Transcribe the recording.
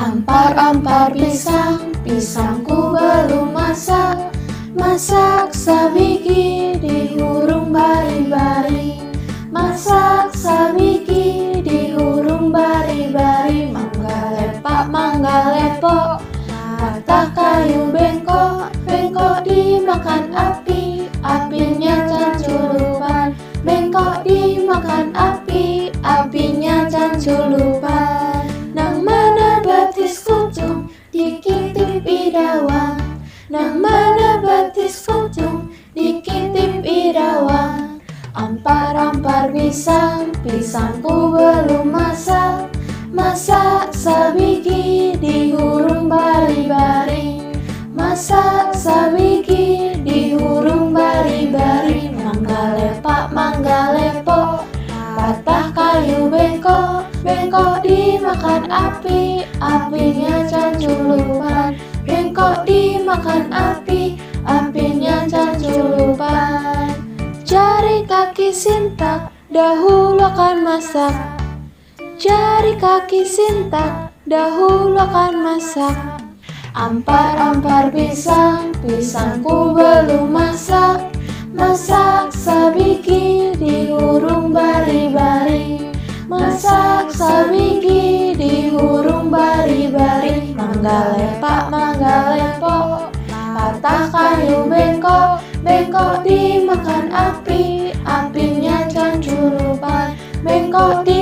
Ampar-ampar pisang, pisangku belum masak. Masak sabiki di hurung bari-bari. Masak sabiki di hurung bari-bari. Mangga lepak, mangga lepok. Patah kayu bengkok, bengkok dimakan api. Apinya canculupan. Bengkok dimakan api, apinya canculupan mana batis kucung, dikitip idawang Ampar-ampar pisang, pisangku belum masak. Masak sabiki di hurung bari-bari. Masak sabiki di hurung bari-bari. Mangga lepak, mangga lepok. Patah kayu bengkok, bengkok dimakan api. Apinya canculupan Bengkok dimakan api, sintak, dahulu akan masak. Jari kaki sintak, dahulu akan masak. Ampar-ampar pisang, pisangku belum masak. Masak sabiki di hurung bari-bari. Masak sabiki di hurung bari-bari. Mangga lepak, mangga lepok Patah kayu bengkok, bengkok dimakan api. Apinya canculupan